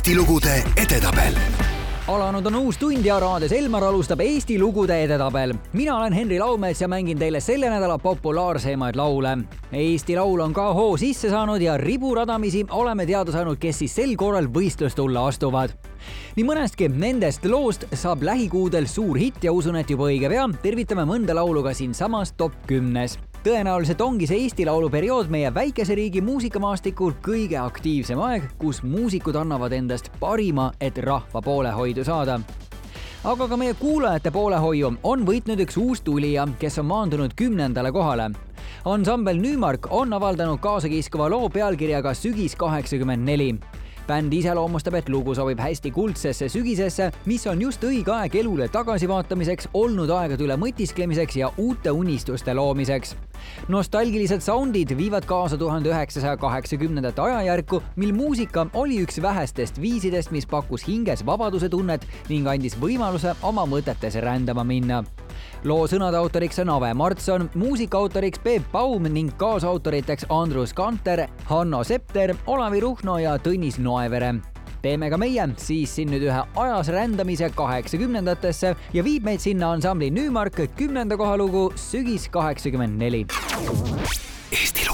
Eesti lugude edetabel alanud on uus tund ja raadios Elmar alustab Eesti lugude edetabel. mina olen Henri Laumets ja mängin teile selle nädala populaarsemaid laule. Eesti Laul on ka hoo sisse saanud ja riburadamisi oleme teada saanud, kes siis sel korral võistlustulla astuvad. nii mõnestki nendest loost saab lähikuudel suur hitt ja usun, et juba õige pea tervitame mõnda laulu ka siinsamas top kümnes tõenäoliselt ongi see Eesti Laulu periood meie väikese riigi muusikamaastikul kõige aktiivsem aeg, kus muusikud annavad endast parima, et rahva poolehoidu saada aga ka meie kuulajate poolehoiu on võitnud üks uus tulija, kes on maandunud kümnendale kohale. ansambel Nüümark on avaldanud kaasakiskuva loo pealkirjaga Sügis kaheksakümmend neli bänd iseloomustab, et lugu sobib hästi kuldsesse sügisesse, mis on just õige aeg elule tagasivaatamiseks, olnud aegade üle mõtisklemiseks ja uute unistuste loomiseks. nostalgilised soundid viivad kaasa tuhande üheksasaja kaheksakümnendate ajajärku, mil muusika oli üks vähestest viisidest, mis pakkus hinges vabaduse tunnet ning andis võimaluse oma mõtetes rändama minna loo sõnade autoriks on Ave Martson, muusika autoriks Peep Baum ning kaasautoriteks Andrus Kanter, Hanno Septer, Olavi Ruhno ja Tõnis Noevere teeme ka meie siis siin nüüd ühe ajas rändamise kaheksakümnendatesse ja viib meid sinna ansambli Nüümark kümnenda koha lugu Sügis kaheksakümmend neli. Eesti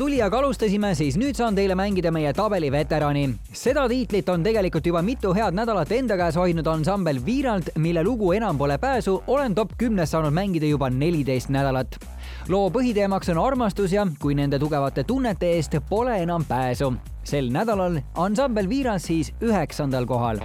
tulijaga alustasime, siis nüüd saan teile mängida meie tabeli veterani. seda tiitlit on tegelikult juba mitu head nädalat enda käes hoidnud ansambel Viiralt, mille lugu Enam pole pääsu olen top kümnes saanud mängida juba neliteist nädalat. loo põhiteemaks on armastus ja kui nende tugevate tunnete eest pole enam pääsu. sel nädalal ansambel Viiralt siis üheksandal kohal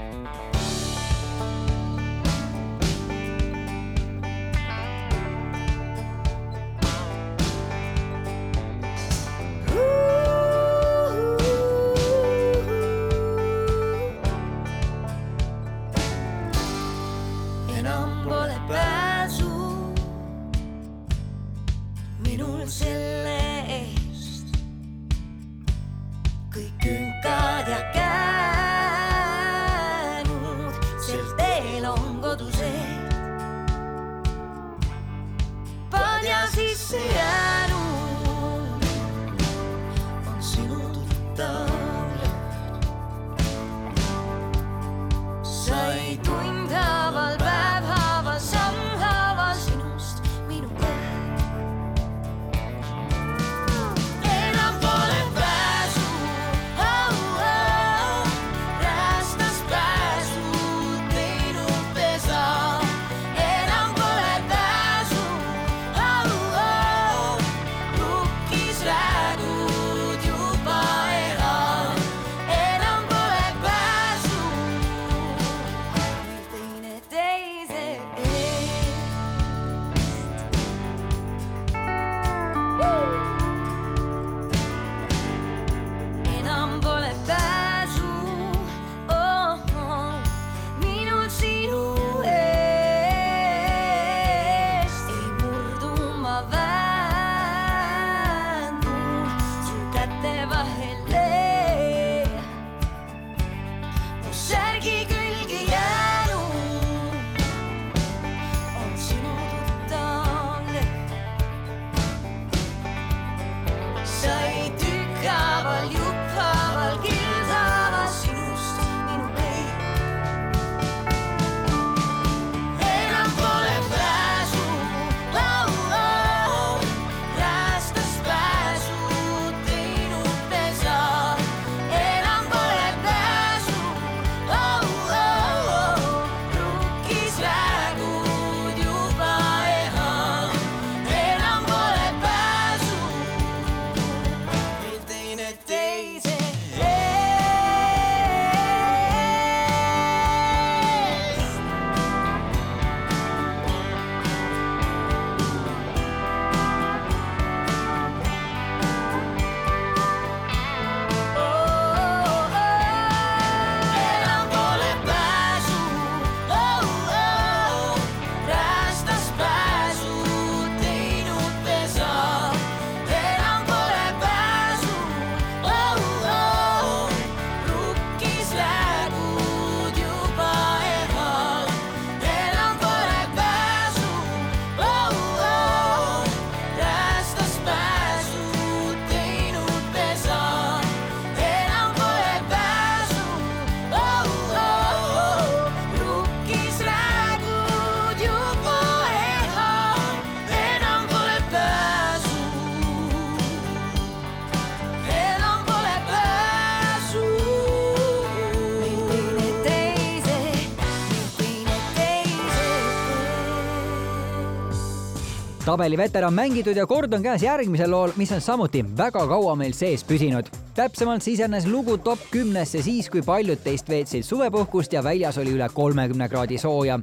tabeli veteran mängitud ja kord on käes järgmisel lool, mis on samuti väga kaua meil sees püsinud. täpsemalt sisenes lugu top kümnesse siis, kui paljud teist veetsid suvepuhkust ja väljas oli üle kolmekümne kraadi sooja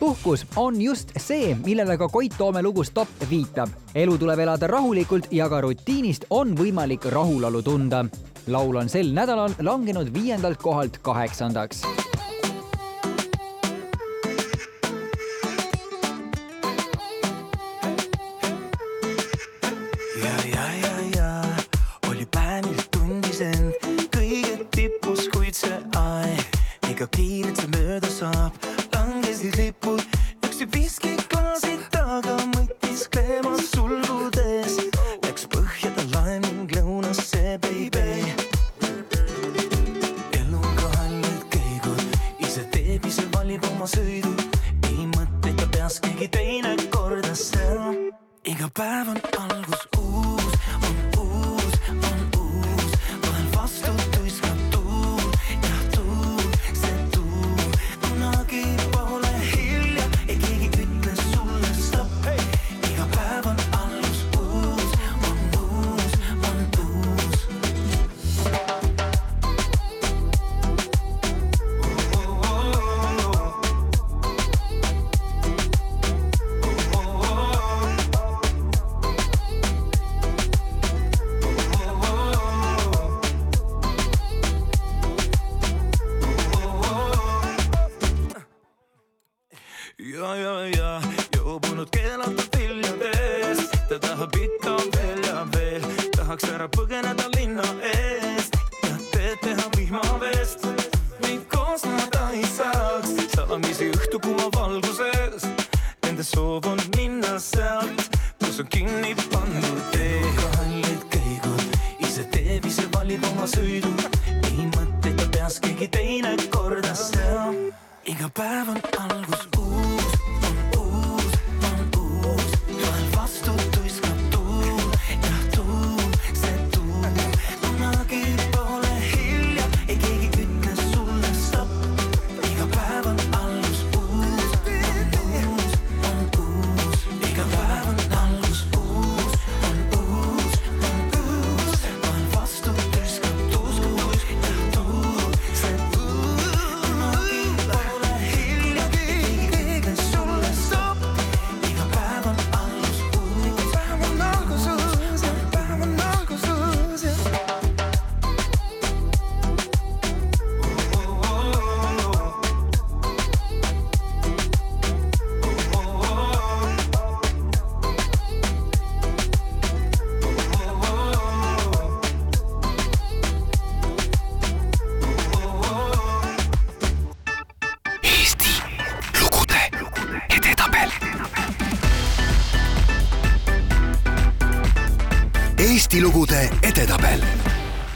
puhkus on just see, millele ka Koit Toome lugus Top viitab. elu tuleb elada rahulikult ja ka rutiinist on võimalik rahulolu tunda. laul on sel nädalal langenud viiendalt kohalt kaheksandaks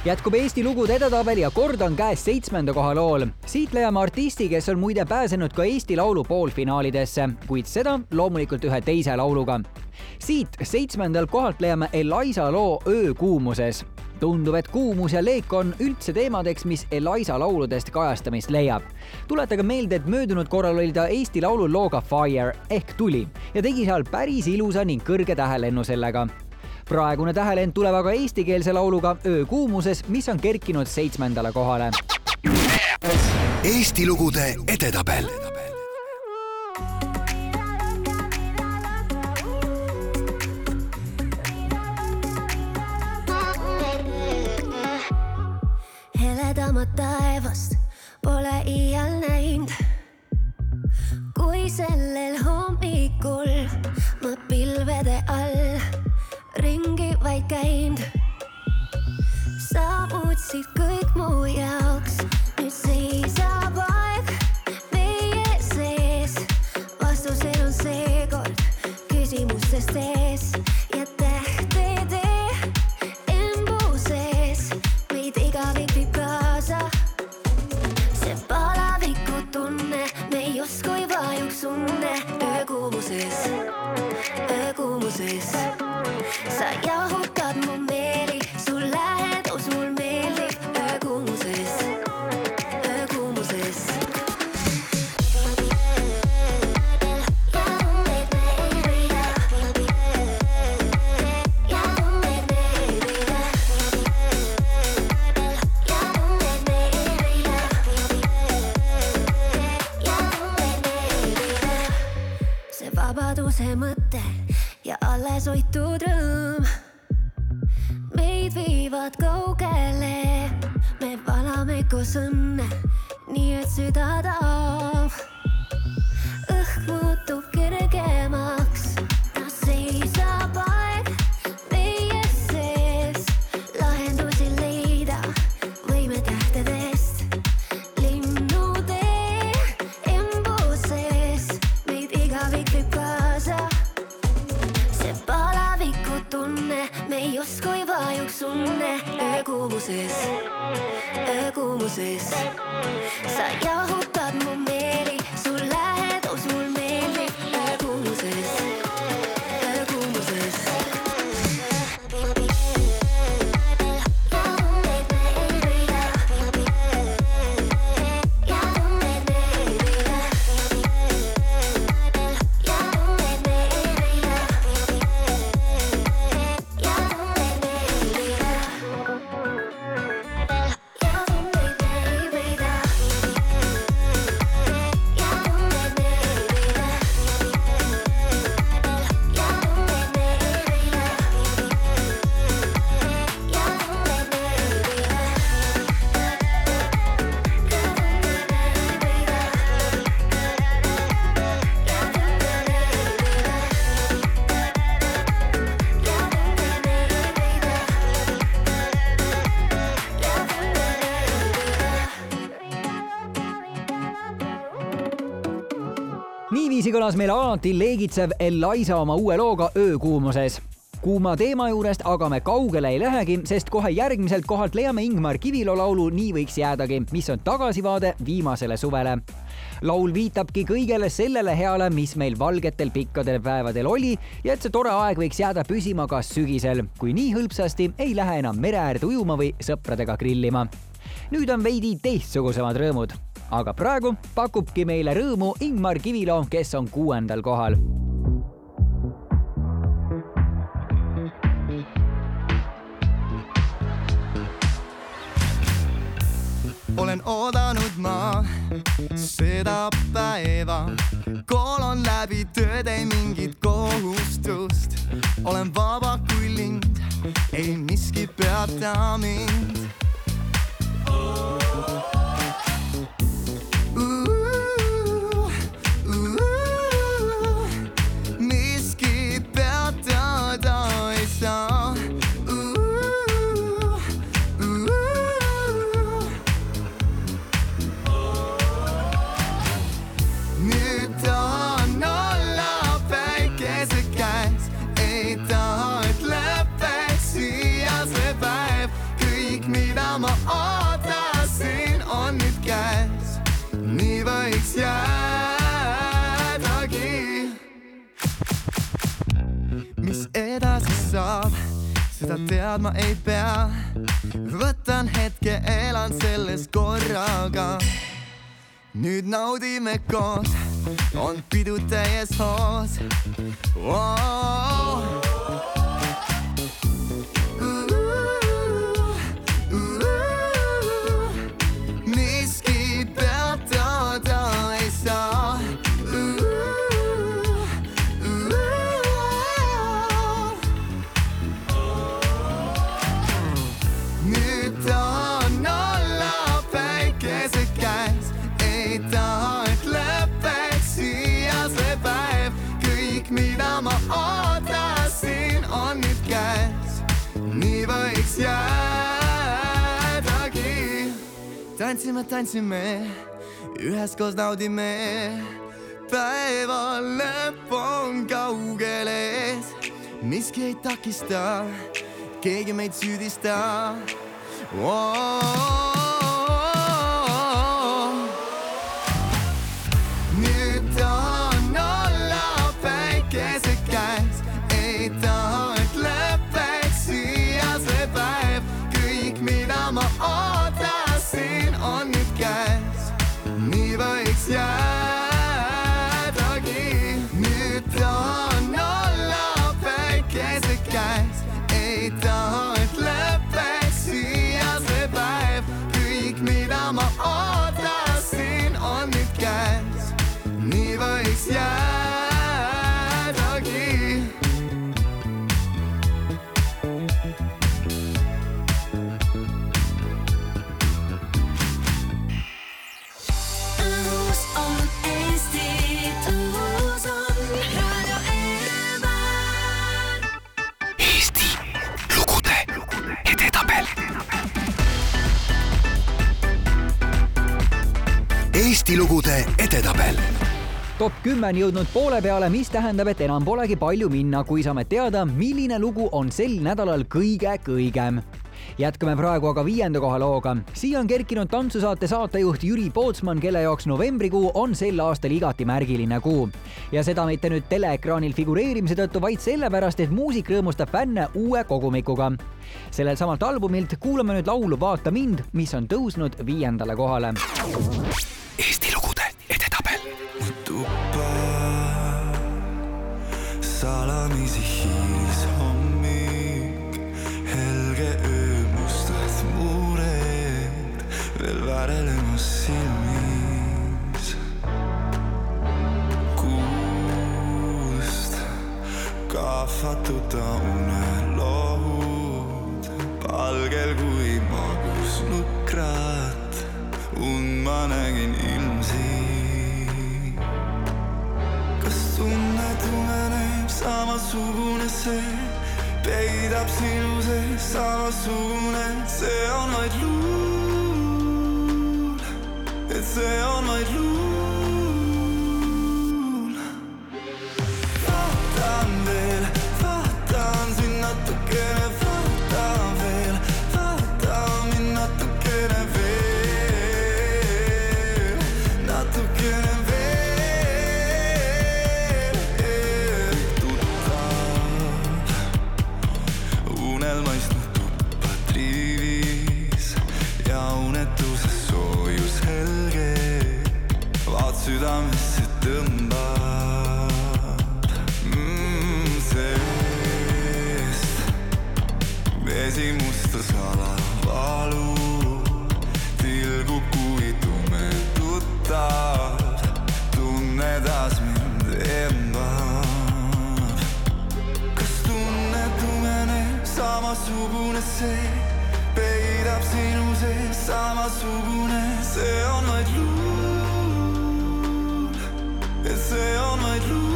jätkub Eesti lugude edetabel ja kord on käes seitsmenda koha lool. siit leiame artisti, kes on muide pääsenud ka Eesti Laulu poolfinaalidesse, kuid seda loomulikult ühe teise lauluga. siit seitsmendal kohalt leiame Elisa loo Öö kuumuses. tundub, et kuumus ja leek on üldse teemadeks, mis Elisa lauludest kajastamist leiab. tuletage meelde, et möödunud korral oli ta Eesti Laulu looga Fire ehk Tuli ja tegi seal päris ilusa ning kõrge tähelennu sellega praegune tähelend tuleb aga eestikeelse lauluga Öökuumuses, mis on kerkinud seitsmendale kohale. Eesti lugude edetabel kõik muu jääb. kõlas meil alati leegitsev Eliza oma uue looga Öökuumuses kuuma teema juurest aga me kaugele ei lähegi, sest kohe järgmiselt kohalt leiame Ingmar Kivilo laulu Nii võiks jäädagi, mis on tagasivaade viimasele suvele. laul viitabki kõigele sellele heale, mis meil valgetel pikkadel päevadel oli ja et see tore aeg võiks jääda püsima ka sügisel, kui nii hõlpsasti ei lähe enam mere äärde ujuma või sõpradega grillima nüüd on veidi teistsugusemad rõõmud aga praegu pakubki meile rõõmu Ingmar Kivilo, kes on kuuendal kohal olen oodanud ma seda päeva. kool on läbi, tööd ei mingit kohustust. olen vaba kui lind, ei miski peata mind. miski saab, seda teadma ei pea. võtan hetke, elan selles korraga nüüd naudime koos, on pidu täies hoos oh.. miski tantsime, tantsime, üheskoos naudime. päeva lõpp on kaugel ees, miski ei takista, keegi meid süüdista oh.. nüüd top kümme on jõudnud poole peale, mis tähendab, et enam polegi palju minna, kui saame teada, milline lugu on sel nädalal kõige kõigem. jätkame praegu aga viienda koha looga. siia on kerkinud tantsusaate saatejuht Jüri Pootsman, kelle jaoks novembrikuu on sel aastal igati märgiline kuu. ja seda mitte nüüd teleekraanil figureerimise tõttu, vaid sellepärast, et muusik rõõmustab fänne uue kogumikuga. sellelt samalt albumilt kuulame nüüd laulu Vaata mind, mis on tõusnud viiendale kohale. Eesti salamisi hiilis hommik, helge öö mustad muured veel värelemas silmis. kuust kahvatud ta unelohud, palgel kui magus nukrat, und ma nägin uneneb samasugune see, peidab sinu sees samasugune, see on vaid luul, et see on vaid luul. Tõmbab mm, seest vesi musta salavalu tilgub kui tume tuttav tunne taas mind embab kas tunne tumeneb samasugune see peidab sinu sees samasugune see on vaid luul et see on vaid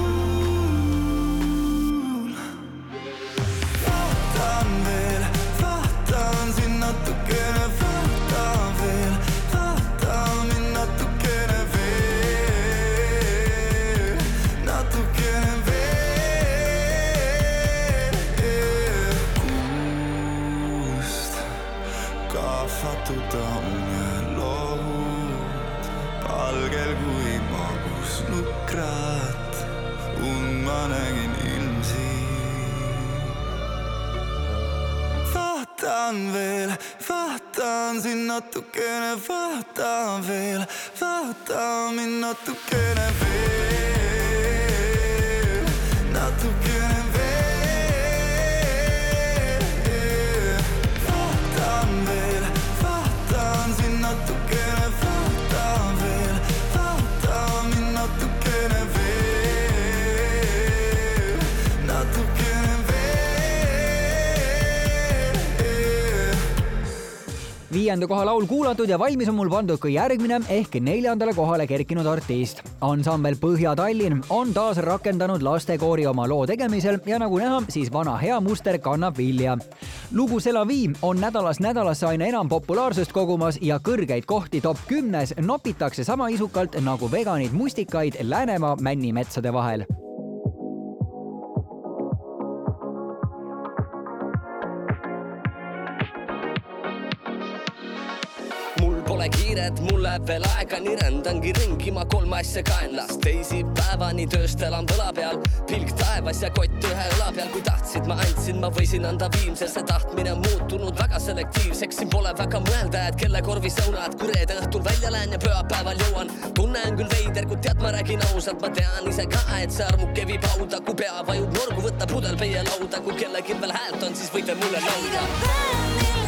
vaatan sind natukene, vaatan veel, vaatan mind natukene veel, viienda koha laul kuulatud ja valmis on mul pandud ka järgmine ehk neljandale kohale kerkinud artist. ansambel Põhja-Tallinn on taas rakendanud lastekoori oma loo tegemisel ja nagu näha, siis vana hea muster kannab vilja. lugu C'est la vie on nädalast nädalasse aina enam populaarsust kogumas ja kõrgeid kohti top kümnes nopitakse sama isukalt nagu veganid mustikaid Läänemaa männimetsade vahel pole kiiret, mul läheb veel aega, nii rändangi ringi, ma kolme asja kaen. Las teisipäevani tööst elan põla peal, pilk taevas ja kott ühe õla peal, kui tahtsid, ma andsin, ma võisin anda viimsesse tahtmine on muutunud väga selektiivseks, siin pole väga mõelda, et kelle korvis õunad, kui reede õhtul välja lähen ja pühapäeval jõuan. tunne on küll veider, kuid tead, ma räägin ausalt, ma tean ise ka, et see armuke viib hauda, kui pea vajub nurgu, võta pudel peie lauda, kui kellelgi veel häält on, siis võite mulle iga laulda. päev, mille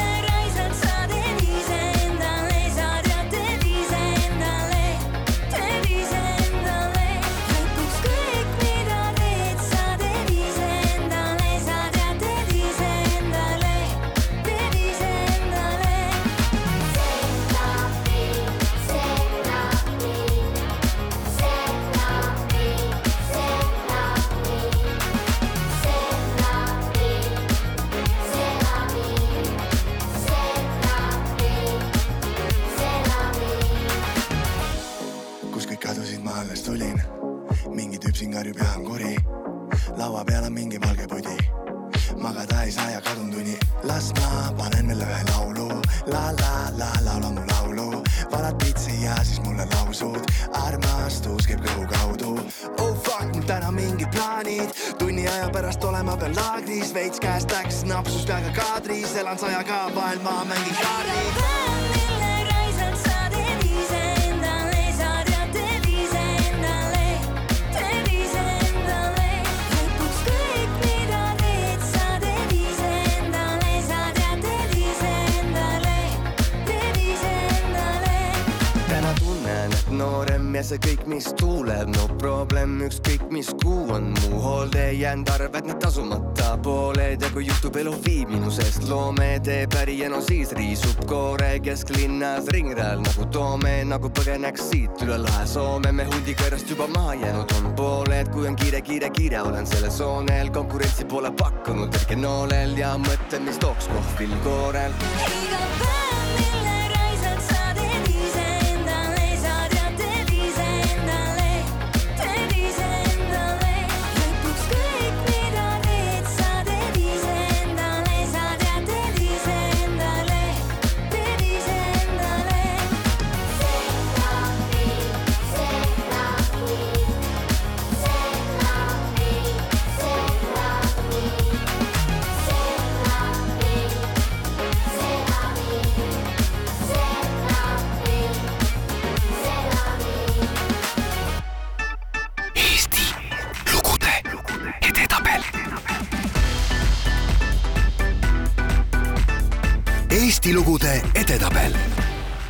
on mingi valge pudi. magada ei saa ja kadun tuni. las ma panen veel ühe laulu. la la la laula mu laulu. valad pitsi ja siis mulle lausud. armastus käib kõhu kaudu. oh fuck, mul täna mingid plaanid. tunni aja pärast olema peal laagris. veits käest läks, napsus peaga kaadris. elan sajaga vahel, ma mängin kaardi. Mis tuuleb, no probleem ükskõik mis kuu on. Mu hoolde jäänud arved need tasumata pooled. Ja kui juhtub elu viib minu seest loome teeb äri ja no siis riisub koore kesklinnas ringrajal nagu toome. Nagu põgeneks siit üle lahe Soome. Me hundi kõrvast juba maha jäänud on pooled, kui on kiire, kiire, kiire, olen selles hoonel konkurentsi pole pakkunud hetke noolel. Ja mõtlen, mis tooks kohvil koorel. Iga päev, edetabel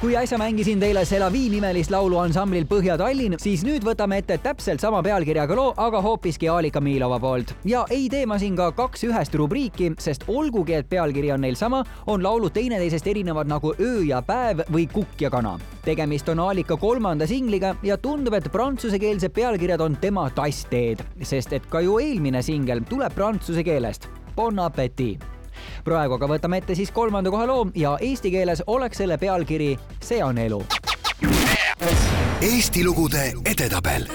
kui äsja mängisin teile Selavi nimelist laulu ansamblil Põhja-Tallinn, siis nüüd võtame ette täpselt sama pealkirjaga loo, aga hoopiski Alika Miilova poolt. ja ei tee ma siin ka kaks ühest rubriiki, sest olgugi, et pealkiri on neil sama, on laulud teineteisest erinevad nagu Öö ja päev või Kukk ja kana. tegemist on Alika kolmanda singliga ja tundub, et prantsusekeelsed pealkirjad on tema tassteed, sest et ka ju eelmine singel tuleb prantsuse keelest. Bon appetit! Praegu aga võtame ette siis kolmanda koha loo ja eesti keeles oleks selle pealkiri See on elu. Eesti lugude edetabel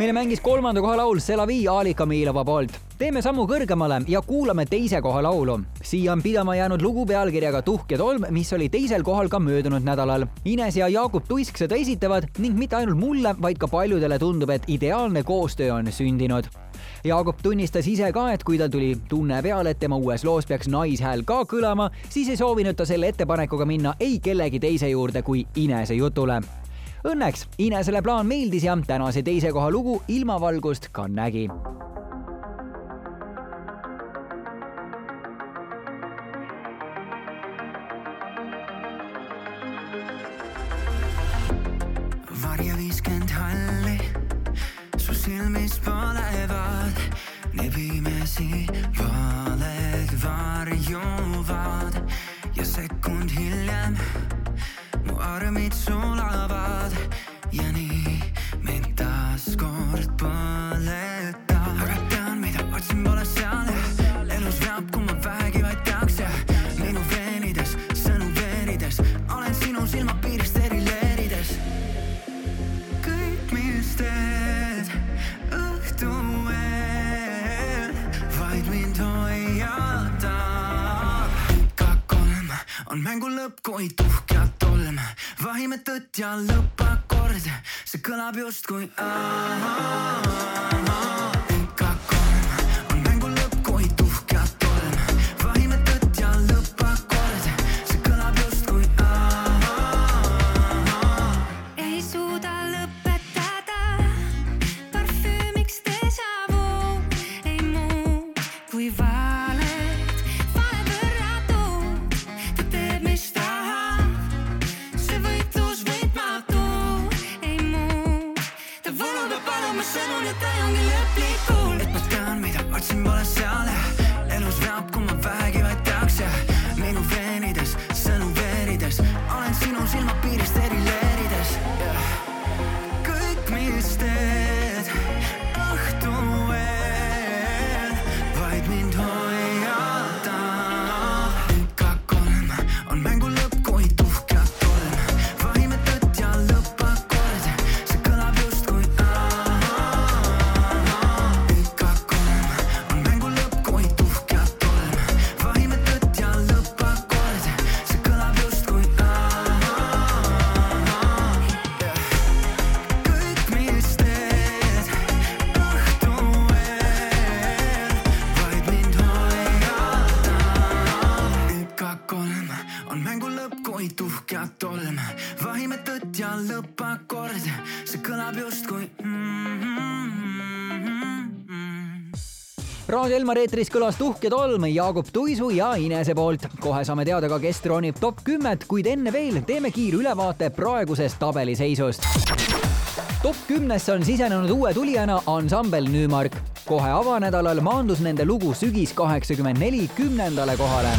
meile mängis kolmanda koha laul Selavi Alika Miilova poolt. teeme sammu kõrgemale ja kuulame teise koha laulu. siia on pidama jäänud lugu pealkirjaga Tuhk ja tolm, mis oli teisel kohal ka möödunud nädalal. Ines ja Jaagup Tuisk seda esitavad ning mitte ainult mulle, vaid ka paljudele tundub, et ideaalne koostöö on sündinud. Jaagup tunnistas ise ka, et kui tal tuli tunne peale, et tema uues loos peaks naishääl ka kõlama, siis ei soovinud ta selle ettepanekuga minna ei kellegi teise juurde kui Inese jutule Õnneks Inesele plaan meeldis ja tänase teise koha lugu ilmavalgust ka nägi. varja viiskümmend halli, su silmis polevad nii pimesi valed varjuvad ja sekund hiljem mu armid sulavad ja nii mind taas kord põletab. aga tean, mida otsin, pole seal ja elus veab, kui ma vähegi vaid teaks ja minu veenides, sõnu veerides, olen sinu silmapiirist eri leerides kõik, mis teed õhtu veel, vaid mind hoiatab. ka kolm lõpp kui tuhk ja ja lõppakord, see kõlab justkui ikka Raadio Elmar eetris kõlas Tuhk ja tolm Jaagup Tuisu ja Inese poolt. kohe saame teada ka, kes tronib top kümmet, kuid enne veel teeme kiirülevaate praegusest tabeliseisust top kümnesse on sisenenud uue tulijana ansambel Nüümark. kohe avanädalal maandus nende lugu Sügis kaheksakümmend neli kümnendale kohale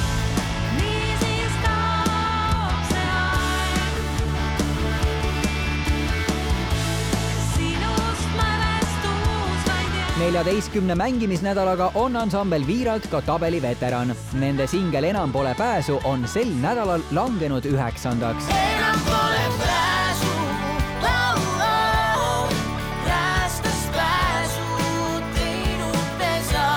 neljateistkümne mängimisnädalaga on ansambel Viiralt ka tabeli veteran. Nende singel Enam pole pääsu on sel nädalal langenud üheksandaks. enam pole pääsu, laulab, päästes pääsu teinud pesa.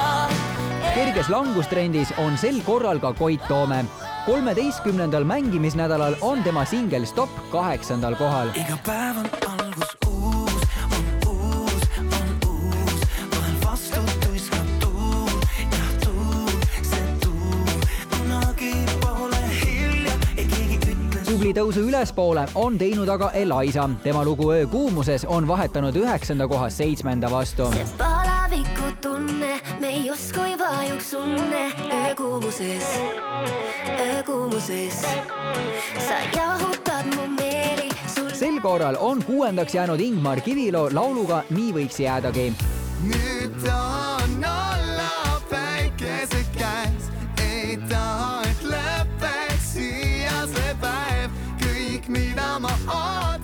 kerges langustrendis on sel korral ka Koit Toome. kolmeteistkümnendal mängimisnädalal on tema singel Stopp kaheksandal kohal. iga päev on algus tõusu ülespoole on teinud aga Eliza. tema lugu Öö kuumuses on vahetanud üheksanda koha seitsmenda vastu. see palaviku tunne, me justkui vajuks unne öökuumuses, öökuumuses. sa jahutad mu meeli, sul sel korral on kuuendaks jäänud Ingmar Kiviloo lauluga Nii võiks jäädagi nüüd tahan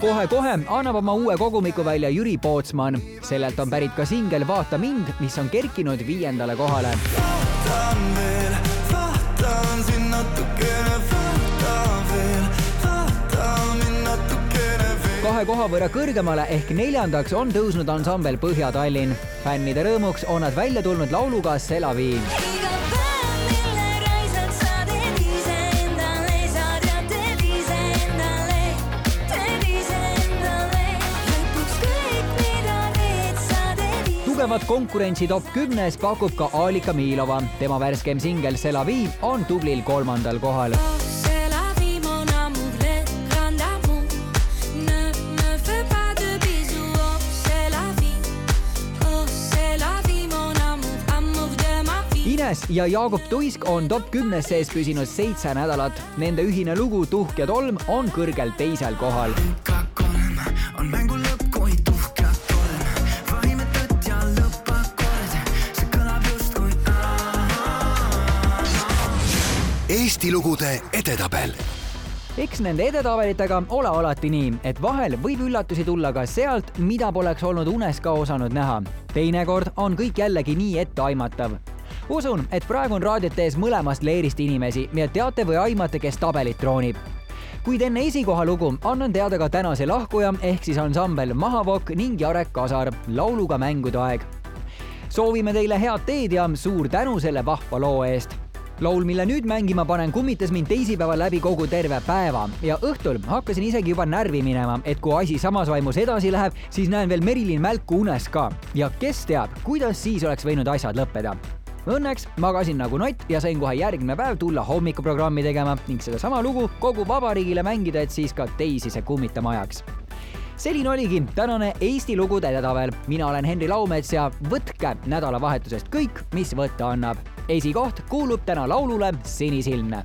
kohe-kohe annab oma uue kogumiku välja Jüri Pootsman. sellelt on pärit ka singel Vaata mind, mis on kerkinud viiendale kohale. vaatan veel, vaatan sind natukene, vaata veel, vaata mind natukene veel. kahe koha võrra kõrgemale ehk neljandaks on tõusnud ansambel Põhja-Tallinn. fännide rõõmuks on nad välja tulnud lauluga Selavi. Tugevat konkurentsi top kümnes pakub ka Alika Miilova. tema värskem singel Selavi on tublil kolmandal kohal. Oh. Oh. Ines ja Jaagup Tuisk on top kümnes sees püsinud seitse nädalat. Nende ühine lugu Tuhk ja tolm on kõrgel teisel kohal. ikka kolm on mängu Eesti lugude edetabel eks nende edetabelitega ole alati nii, et vahel võib üllatusi tulla ka sealt, mida poleks olnud unes ka osanud näha. teinekord on kõik jällegi nii etteaimatav. usun, et praegu on raadiote ees mõlemast leerist inimesi ja teate või aimate, kes tabelit troonib kuid enne esikoha lugu annan teada ka tänase lahkuja ehk siis ansambel Mahavokk ning Jarek Kasar lauluga Mängude aeg. soovime teile head teed ja suur tänu selle vahva loo eest laul, mille nüüd mängima panen, kummitas mind teisipäeval läbi kogu terve päeva. Ja õhtul hakkasin isegi juba närvi minema, et kui asi samas vaimus edasi läheb, siis näen veel Merilin Mälku unes ka. Ja kes teab, kuidas siis oleks võinud asjad lõppeda. Õnneks magasin nagu nott ja sain kohe järgmine päev tulla hommikuprogrammi tegema ning sedasama lugu kogu vabariigile mängida, et siis ka teisi see kummitama ajaks selline oligi tänane Eesti lugude edetabel. mina olen Henri Laumets ja võtke nädalavahetusest kõik, mis võtta annab. esikoht kuulub täna laulule Sinisilmne.